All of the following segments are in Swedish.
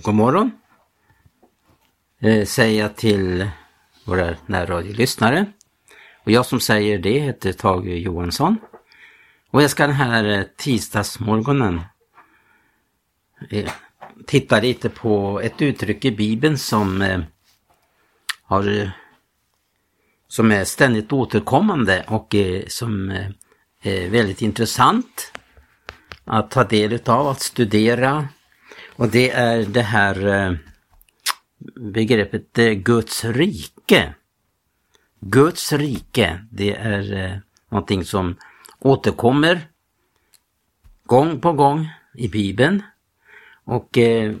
God morgon eh, säger jag till våra närradiolyssnare. Och jag som säger det heter Tage Johansson. Och jag ska den här eh, tisdagsmorgonen eh, titta lite på ett uttryck i Bibeln som eh, har eh, som är ständigt återkommande och eh, som eh, är väldigt intressant att ta del utav, att studera. Och det är det här eh, begreppet Guds rike. Guds rike, det är eh, någonting som återkommer gång på gång i Bibeln. Och eh,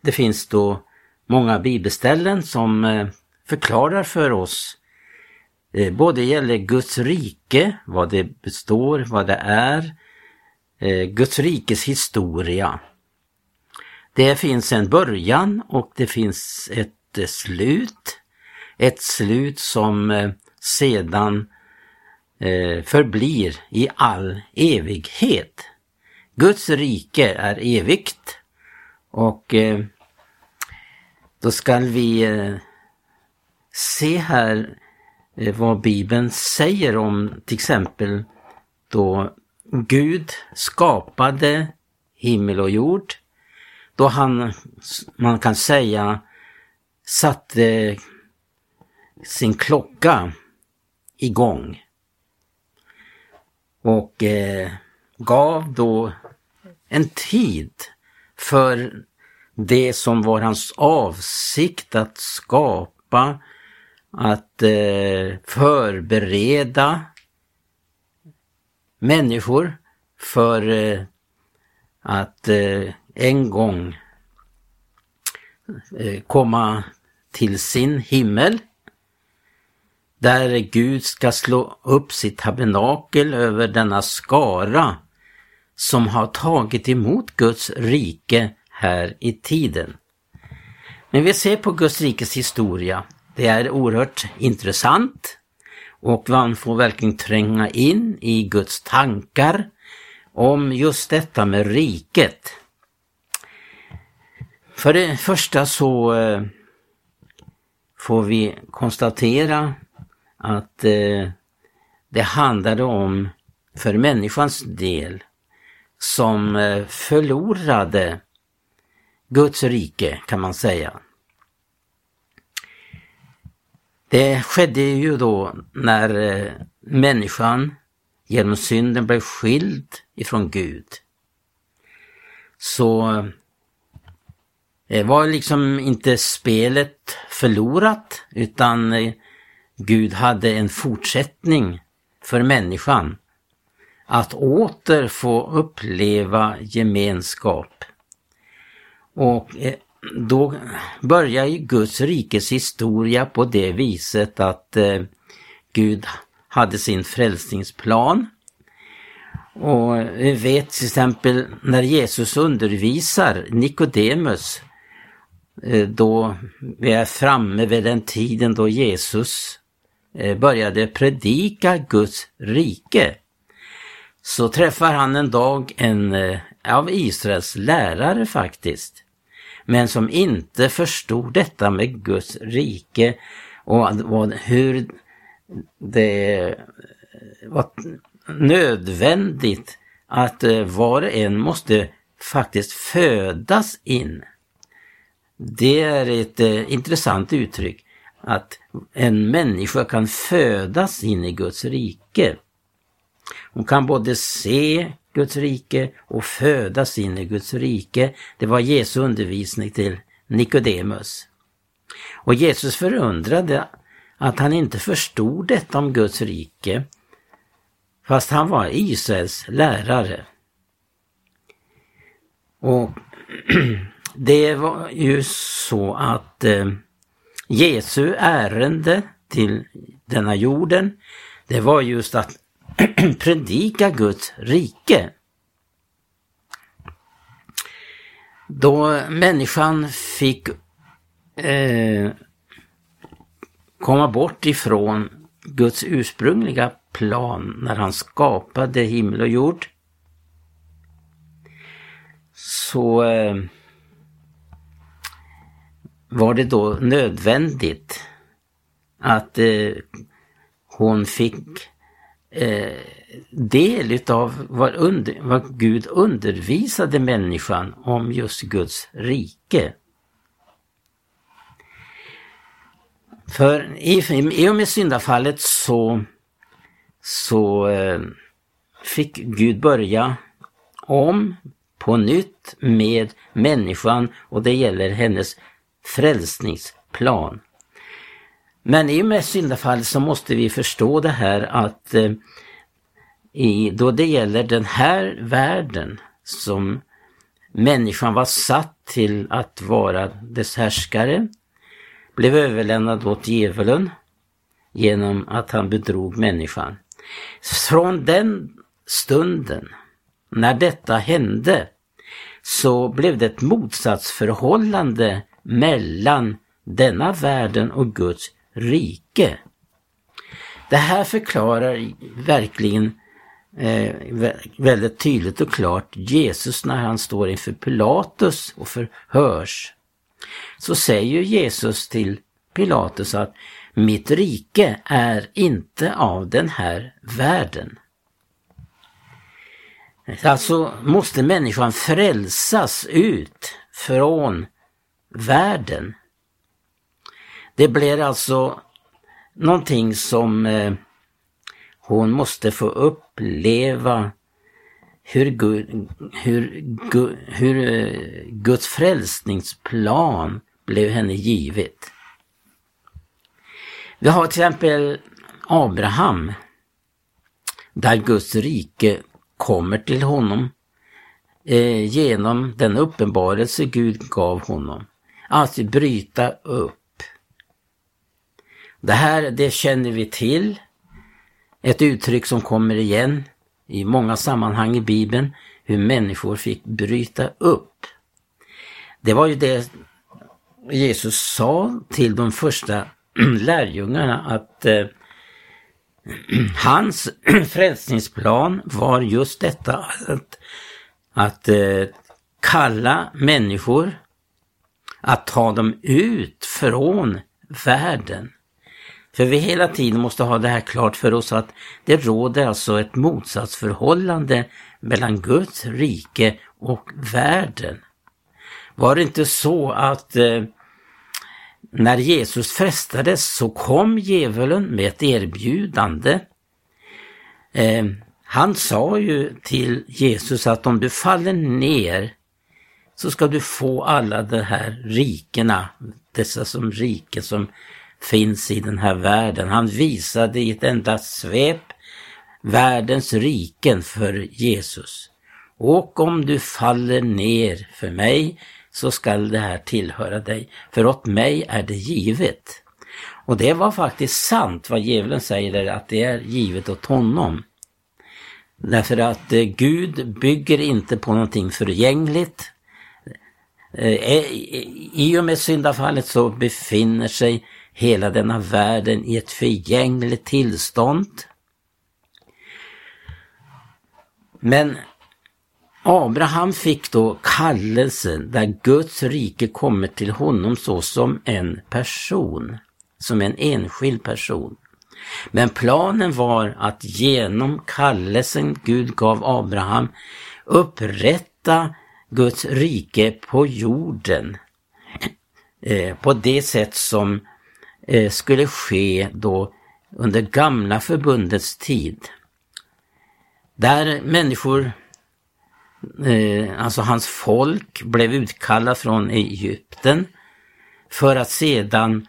det finns då många bibelställen som förklarar för oss både gäller Guds rike, vad det består, vad det är, Guds rikes historia. Det finns en början och det finns ett eh, slut. Ett slut som eh, sedan eh, förblir i all evighet. Guds rike är evigt och då ska vi se här vad Bibeln säger om till exempel då Gud skapade himmel och jord då han, man kan säga, satte sin klocka igång och eh, gav då en tid för det som var hans avsikt att skapa, att eh, förbereda människor för eh, att eh, en gång eh, komma till sin himmel där Gud ska slå upp sitt tabernakel över denna skara som har tagit emot Guds rike här i tiden. Men vi ser på Guds rikes historia. Det är oerhört intressant och man får verkligen tränga in i Guds tankar om just detta med riket. För det första så eh, får vi konstatera att eh, det handlade om, för människans del, som eh, förlorade Guds rike kan man säga. Det skedde ju då när människan genom synden blev skild ifrån Gud. Så det var liksom inte spelet förlorat utan eh, Gud hade en fortsättning för människan. Att åter få uppleva gemenskap. Och eh, då börjar ju Guds rikes historia på det viset att Gud hade sin frälsningsplan. Och vi vet till exempel när Jesus undervisar Nikodemus Eh, då vi är framme vid den tiden då Jesus eh, började predika Guds rike. Så träffar han en dag en eh, av Israels lärare faktiskt. Men som inte förstod detta med Guds rike och hur det var nödvändigt att var och en måste faktiskt födas in det är ett eh, intressant uttryck att en människa kan födas in i Guds rike. Hon kan både se Guds rike och födas in i Guds rike. Det var Jesu undervisning till Nikodemus. Och Jesus förundrade att han inte förstod detta om Guds rike fast han var Israels lärare. Och det var ju så att eh, Jesu ärende till denna jorden, det var just att predika Guds rike. Då människan fick eh, komma bort ifrån Guds ursprungliga plan när han skapade himmel och jord. Så eh, var det då nödvändigt att eh, hon fick eh, del utav vad, under, vad Gud undervisade människan om just Guds rike. För i, i och med syndafallet så, så eh, fick Gud börja om på nytt med människan och det gäller hennes frälsningsplan. Men i och med syndafallet så måste vi förstå det här att eh, i, då det gäller den här världen som människan var satt till att vara dess härskare, blev överlämnad åt djävulen genom att han bedrog människan. Från den stunden, när detta hände, så blev det ett motsatsförhållande mellan denna världen och Guds rike. Det här förklarar verkligen eh, väldigt tydligt och klart Jesus när han står inför Pilatus och förhörs. Så säger Jesus till Pilatus att mitt rike är inte av den här världen. Alltså måste människan frälsas ut från världen. Det blir alltså någonting som eh, hon måste få uppleva hur, Gud, hur, Gud, hur eh, Guds frälsningsplan blev henne givet. Vi har till exempel Abraham, där Guds rike kommer till honom eh, genom den uppenbarelse Gud gav honom alltid bryta upp. Det här det känner vi till. Ett uttryck som kommer igen i många sammanhang i Bibeln, hur människor fick bryta upp. Det var ju det Jesus sa till de första lärjungarna att eh, hans frälsningsplan var just detta att, att eh, kalla människor att ta dem ut från världen. För vi hela tiden måste ha det här klart för oss att det råder alltså ett motsatsförhållande mellan Guds rike och världen. Var det inte så att eh, när Jesus frestades så kom djävulen med ett erbjudande. Eh, han sa ju till Jesus att om du faller ner så ska du få alla de här rikena, dessa som rike som finns i den här världen. Han visade i ett enda svep världens riken för Jesus. Och om du faller ner för mig så skall det här tillhöra dig, för åt mig är det givet. Och det var faktiskt sant vad djävulen säger, att det är givet åt honom. Därför att eh, Gud bygger inte på någonting förgängligt. Eh, eh, I och med syndafallet så befinner sig hela denna världen i ett förgängligt tillstånd. Men Abraham fick då kallelsen där Guds rike kommer till honom så som en person, som en enskild person. Men planen var att genom kallelsen Gud gav Abraham upprätta Guds rike på jorden eh, på det sätt som eh, skulle ske då under gamla förbundets tid. Där människor eh, alltså hans folk blev utkallade från Egypten för att sedan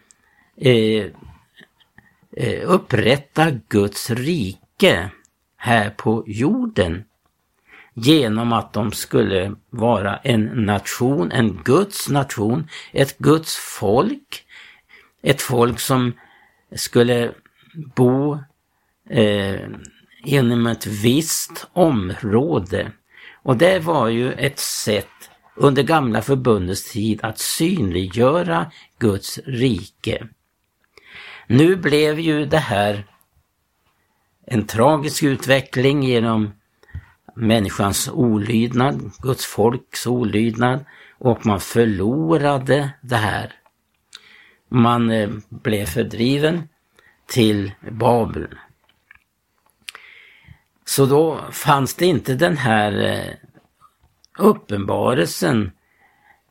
upprätta Guds rike här på jorden genom att de skulle vara en nation, en Guds nation, ett Guds folk, ett folk som skulle bo eh, inom ett visst område och det var ju ett sätt under gamla förbundets tid att synliggöra Guds rike. Nu blev ju det här en tragisk utveckling genom människans olydnad, Guds folks olydnad och man förlorade det här. Man eh, blev fördriven till Babel. Så då fanns det inte den här eh, uppenbarelsen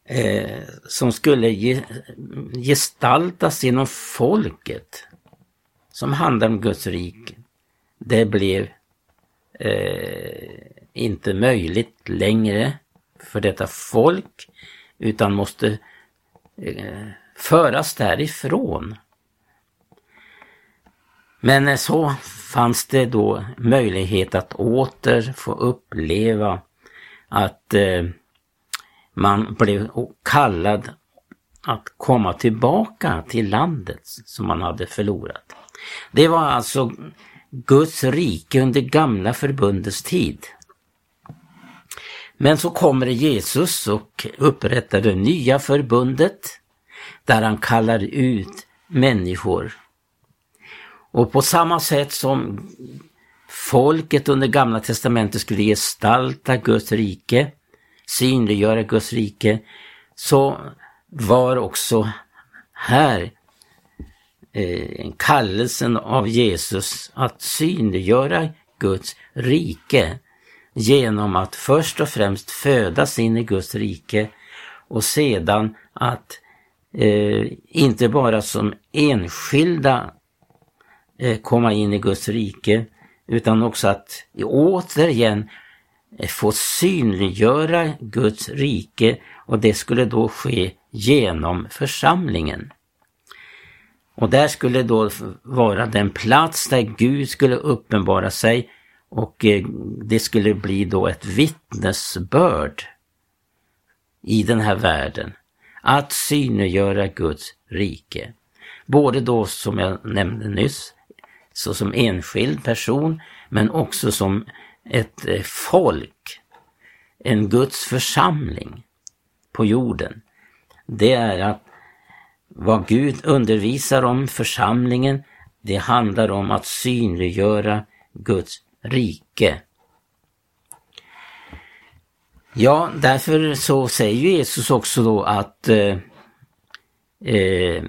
eh, som skulle ge, gestaltas inom folket som handlar om Guds rike. Det blev eh, inte möjligt längre för detta folk utan måste eh, föras därifrån. Men eh, så fanns det då möjlighet att åter få uppleva att eh, man blev kallad att komma tillbaka till landet som man hade förlorat. Det var alltså Guds rike under gamla förbundets tid. Men så kommer Jesus och upprättar det nya förbundet där han kallar ut människor. Och på samma sätt som folket under gamla testamentet skulle gestalta Guds rike, synliggöra Guds rike, så var också här eh, kallelsen av Jesus att synliggöra Guds rike genom att först och främst födas in i Guds rike och sedan att eh, inte bara som enskilda eh, komma in i Guds rike utan också att återigen eh, få synliggöra Guds rike och det skulle då ske genom församlingen. Och där skulle då vara den plats där Gud skulle uppenbara sig och eh, det skulle bli då ett vittnesbörd i den här världen. Att synliggöra Guds rike. Både då som jag nämnde nyss, så som enskild person, men också som ett eh, folk. En Guds församling på jorden. Det är att vad Gud undervisar om församlingen, det handlar om att synliggöra Guds rike. Ja, därför så säger Jesus också då att eh, eh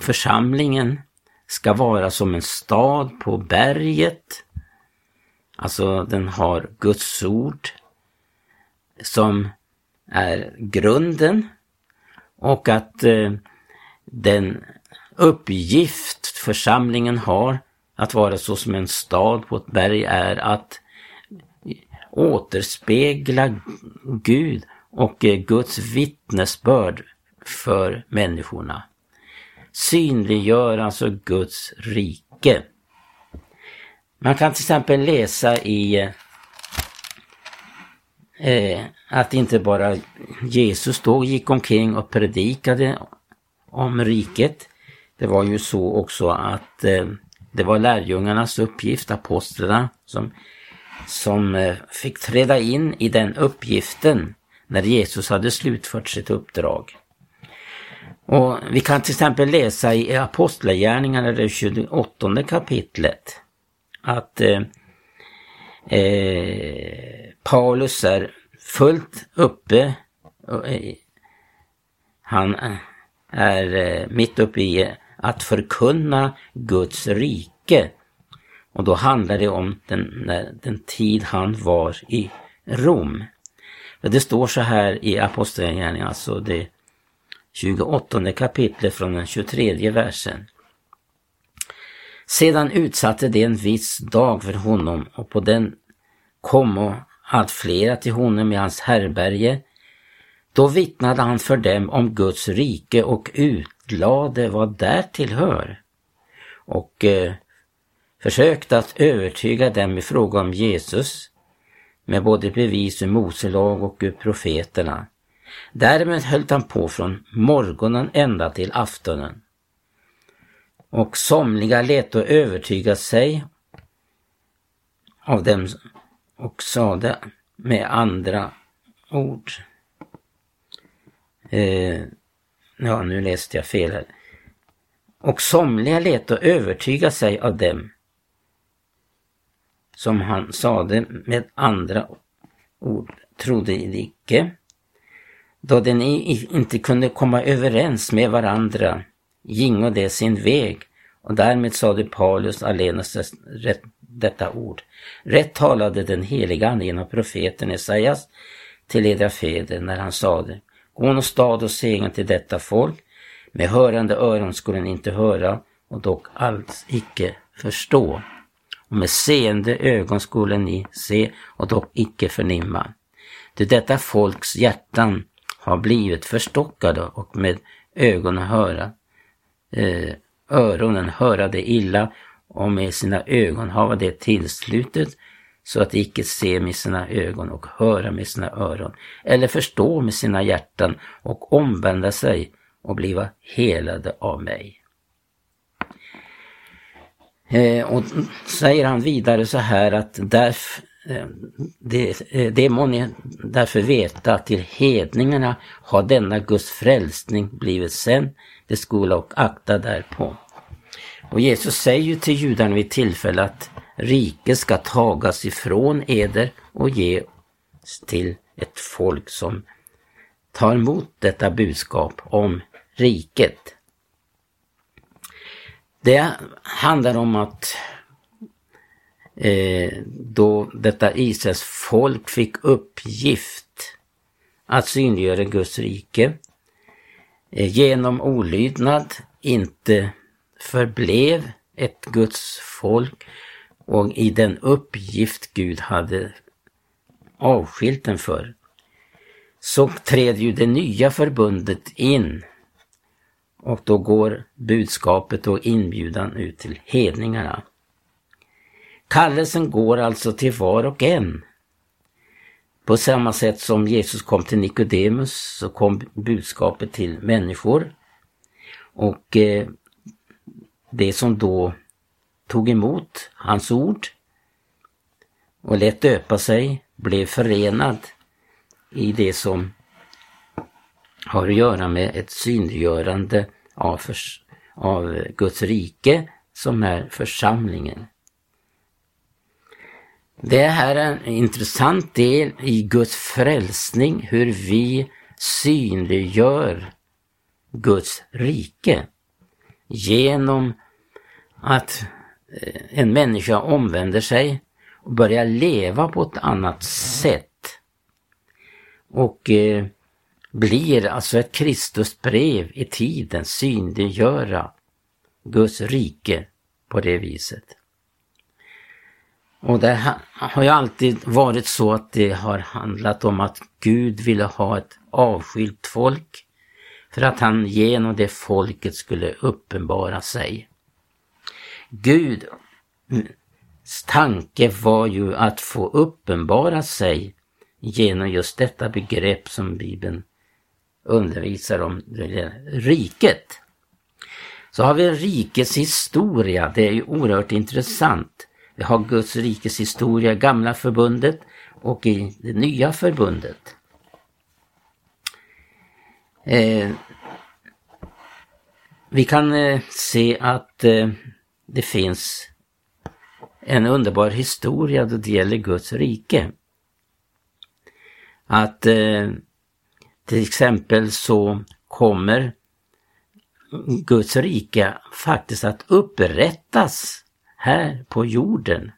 församlingen ska vara som en stad på berget. Alltså den har Guds ord som är grunden och att eh, den uppgift församlingen har att vara så som en stad på ett berg är att återspegla Gud och eh, Guds vittnesbörd för människorna. Synliggör alltså Guds rike. Man kan till exempel läsa i eh, att inte bara Jesus då gick omkring och predikade om riket. Det var ju så också att eh, det var lärjungarnas uppgift, apostlarna, som, som eh, fick träda in i den uppgiften när Jesus hade slutfört sitt uppdrag. Och Vi kan till exempel läsa i Apostlagärningarna, det 28 kapitlet, att eh, eh, Paulus är fullt uppe. Eh, han eh, är eh, mitt uppe i att förkunna Guds rike. Och då handlar det om den, den tid han var i Rom. Det står så här i Apostlagärningarna, alltså det 28 kapitlet från den 23 versen. Sedan utsatte det en viss dag för honom och på den kom allt flera till honom i hans herberge då vittnade han för dem om Guds rike och utlade vad därtill hör och eh, försökte att övertyga dem i fråga om Jesus med både bevis ur Mose lag och ur profeterna. Därmed höll han på från morgonen ända till aftonen. Och somliga lät då övertyga sig av dem och sade med andra ord. Eh, ja, nu läste jag fel här. Och somliga lät övertyga sig av dem som han sade med andra ord trodde icke då de inte kunde komma överens med varandra gingo det sin väg och därmed sade Paulus allenast detta ord. Rätt talade den heliga Ande genom profeten Esaias till edra fäder när han sade Gå och stad och segern till detta folk. Med hörande öron skulle ni inte höra och dock alls icke förstå. Och med seende ögon skulle ni se och dock icke förnimma. Ty detta folks hjärtan har blivit förstockade och med ögonen höra, eh, öronen höra det illa och med sina ögon hava det tillslutet så att de icke se med sina ögon och höra med sina öron eller förstå med sina hjärtan och omvända sig och bliva helade av mig. Eh, och säger han vidare så här att därför, eh, det, eh, det må ni därför veta att till hedningarna har denna Guds frälsning blivit sänd, det skola och akta därpå. Och Jesus säger ju till judarna vid tillfälle att riket ska tagas ifrån eder och ges till ett folk som tar emot detta budskap om riket. Det handlar om att eh, då detta Israels folk fick uppgift att synliggöra Guds rike eh, genom olydnad inte förblev ett Guds folk och i den uppgift Gud hade avskilt den för så träder ju det nya förbundet in och då går budskapet och inbjudan ut till hedningarna. Kallelsen går alltså till var och en. På samma sätt som Jesus kom till Nikodemus så kom budskapet till människor. Och eh, det som då tog emot hans ord och lät döpa sig blev förenad i det som har att göra med ett synliggörande av, för, av Guds rike som är församlingen. Det här är en intressant del i Guds frälsning, hur vi synliggör Guds rike genom att Eh, en människa omvänder sig och börjar leva på ett annat sätt. Och eh, blir alltså ett Kristusbrev i tiden, synliggöra Guds rike på det viset. Och det har ju alltid varit så att det har handlat om att Gud ville ha ett avskilt folk för att han genom det folket skulle uppenbara sig. Guds tanke var ju att få uppenbara sig genom just detta begrepp som Bibeln undervisar om riket. Så har vi rikets historia, det är ju oerhört intressant. Vi har Guds rikes historia i gamla förbundet och i det nya förbundet. Eh, vi kan eh, se att eh, det finns en underbar historia då det gäller Guds rike. Att eh, till exempel så kommer Guds rike faktiskt att upprättas här på jorden.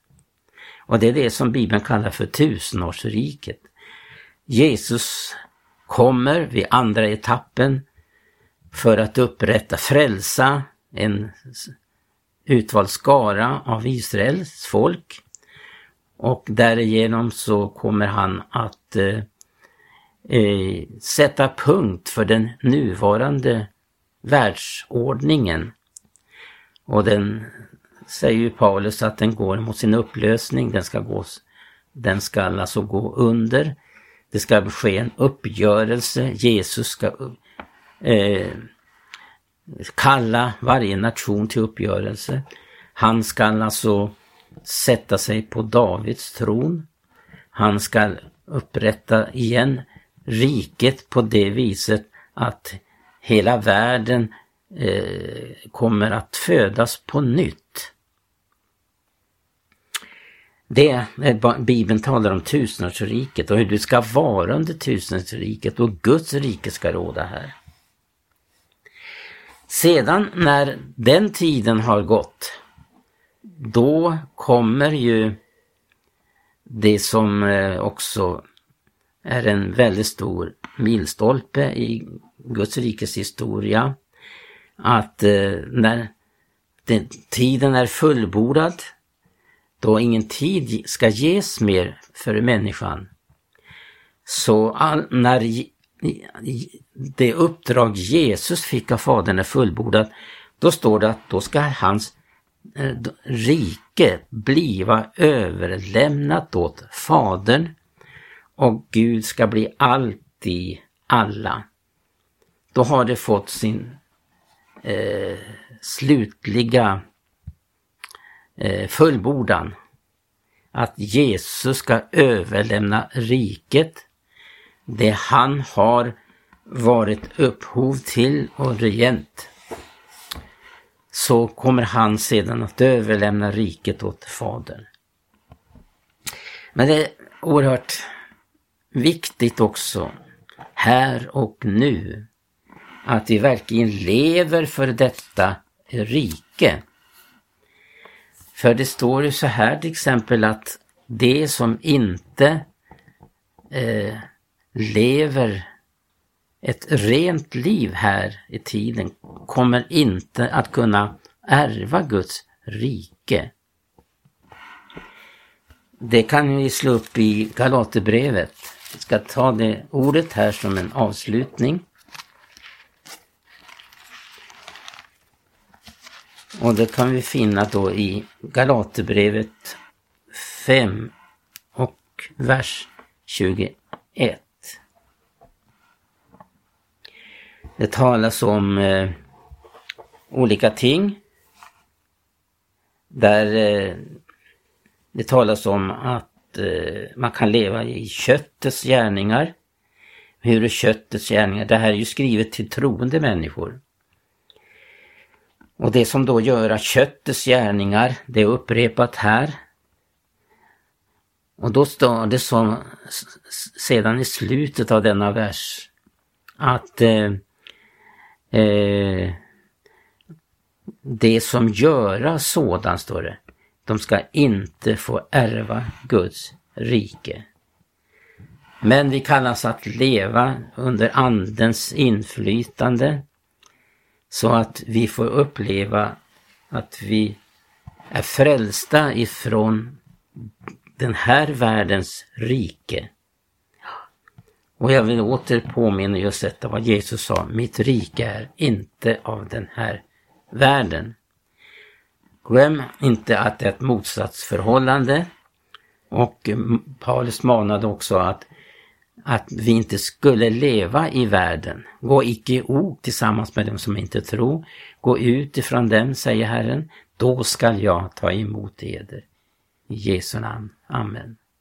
Och det är det som Bibeln kallar för tusenårsriket. Jesus kommer vid andra etappen för att upprätta, frälsa en utvald skara av Israels folk. Och därigenom så kommer han att eh, eh, sätta punkt för den nuvarande världsordningen. Och den säger ju Paulus att den går mot sin upplösning, den ska, gå, den ska alltså gå under. Det ska ske en uppgörelse, Jesus ska eh, kalla varje nation till uppgörelse. Han ska alltså sätta sig på Davids tron. Han ska upprätta igen riket på det viset att hela världen eh, kommer att födas på nytt. Det är, Bibeln talar om tusenårsriket och hur du ska vara under tusenårsriket och Guds rike ska råda här. Sedan när den tiden har gått, då kommer ju det som eh, också är en väldigt stor milstolpe i Guds rikes historia. Att eh, när den, tiden är fullbordad, då ingen tid ska ges mer för människan. Så all, när det uppdrag Jesus fick av Fadern är fullbordat, då står det att då ska hans eh, rike bliva överlämnat åt Fadern och Gud ska bli allt i alla. Då har det fått sin eh, slutliga eh, fullbordan. Att Jesus ska överlämna riket, det han har varit upphov till och regent. Så kommer han sedan att överlämna riket åt Fadern. Men det är oerhört viktigt också här och nu att vi verkligen lever för detta rike. För det står ju så här till exempel att det som inte eh, lever ett rent liv här i tiden kommer inte att kunna ärva Guds rike. Det kan vi slå upp i Galaterbrevet. Jag ska ta det ordet här som en avslutning. Och det kan vi finna då i Galaterbrevet 5 och vers 21. Det talas om eh, olika ting. Där eh, det talas om att eh, man kan leva i köttets gärningar. Hur är köttets gärningar? Det här är ju skrivet till troende människor. Och det som då gör att köttets gärningar, det är upprepat här. Och då står det som sedan i slutet av denna vers att eh, eh, det som göra sådan, står det, de ska inte få ärva Guds rike. Men vi kallas att leva under Andens inflytande så att vi får uppleva att vi är frälsta ifrån den här världens rike. Och jag vill åter påminna just detta vad Jesus sa, mitt rike är inte av den här världen. Glöm inte att det är ett motsatsförhållande och mm, Paulus manade också att att vi inte skulle leva i världen. Gå icke i ok tillsammans med dem som inte tror. Gå ut ifrån dem, säger Herren. Då skall jag ta emot eder. I Jesu namn. Amen.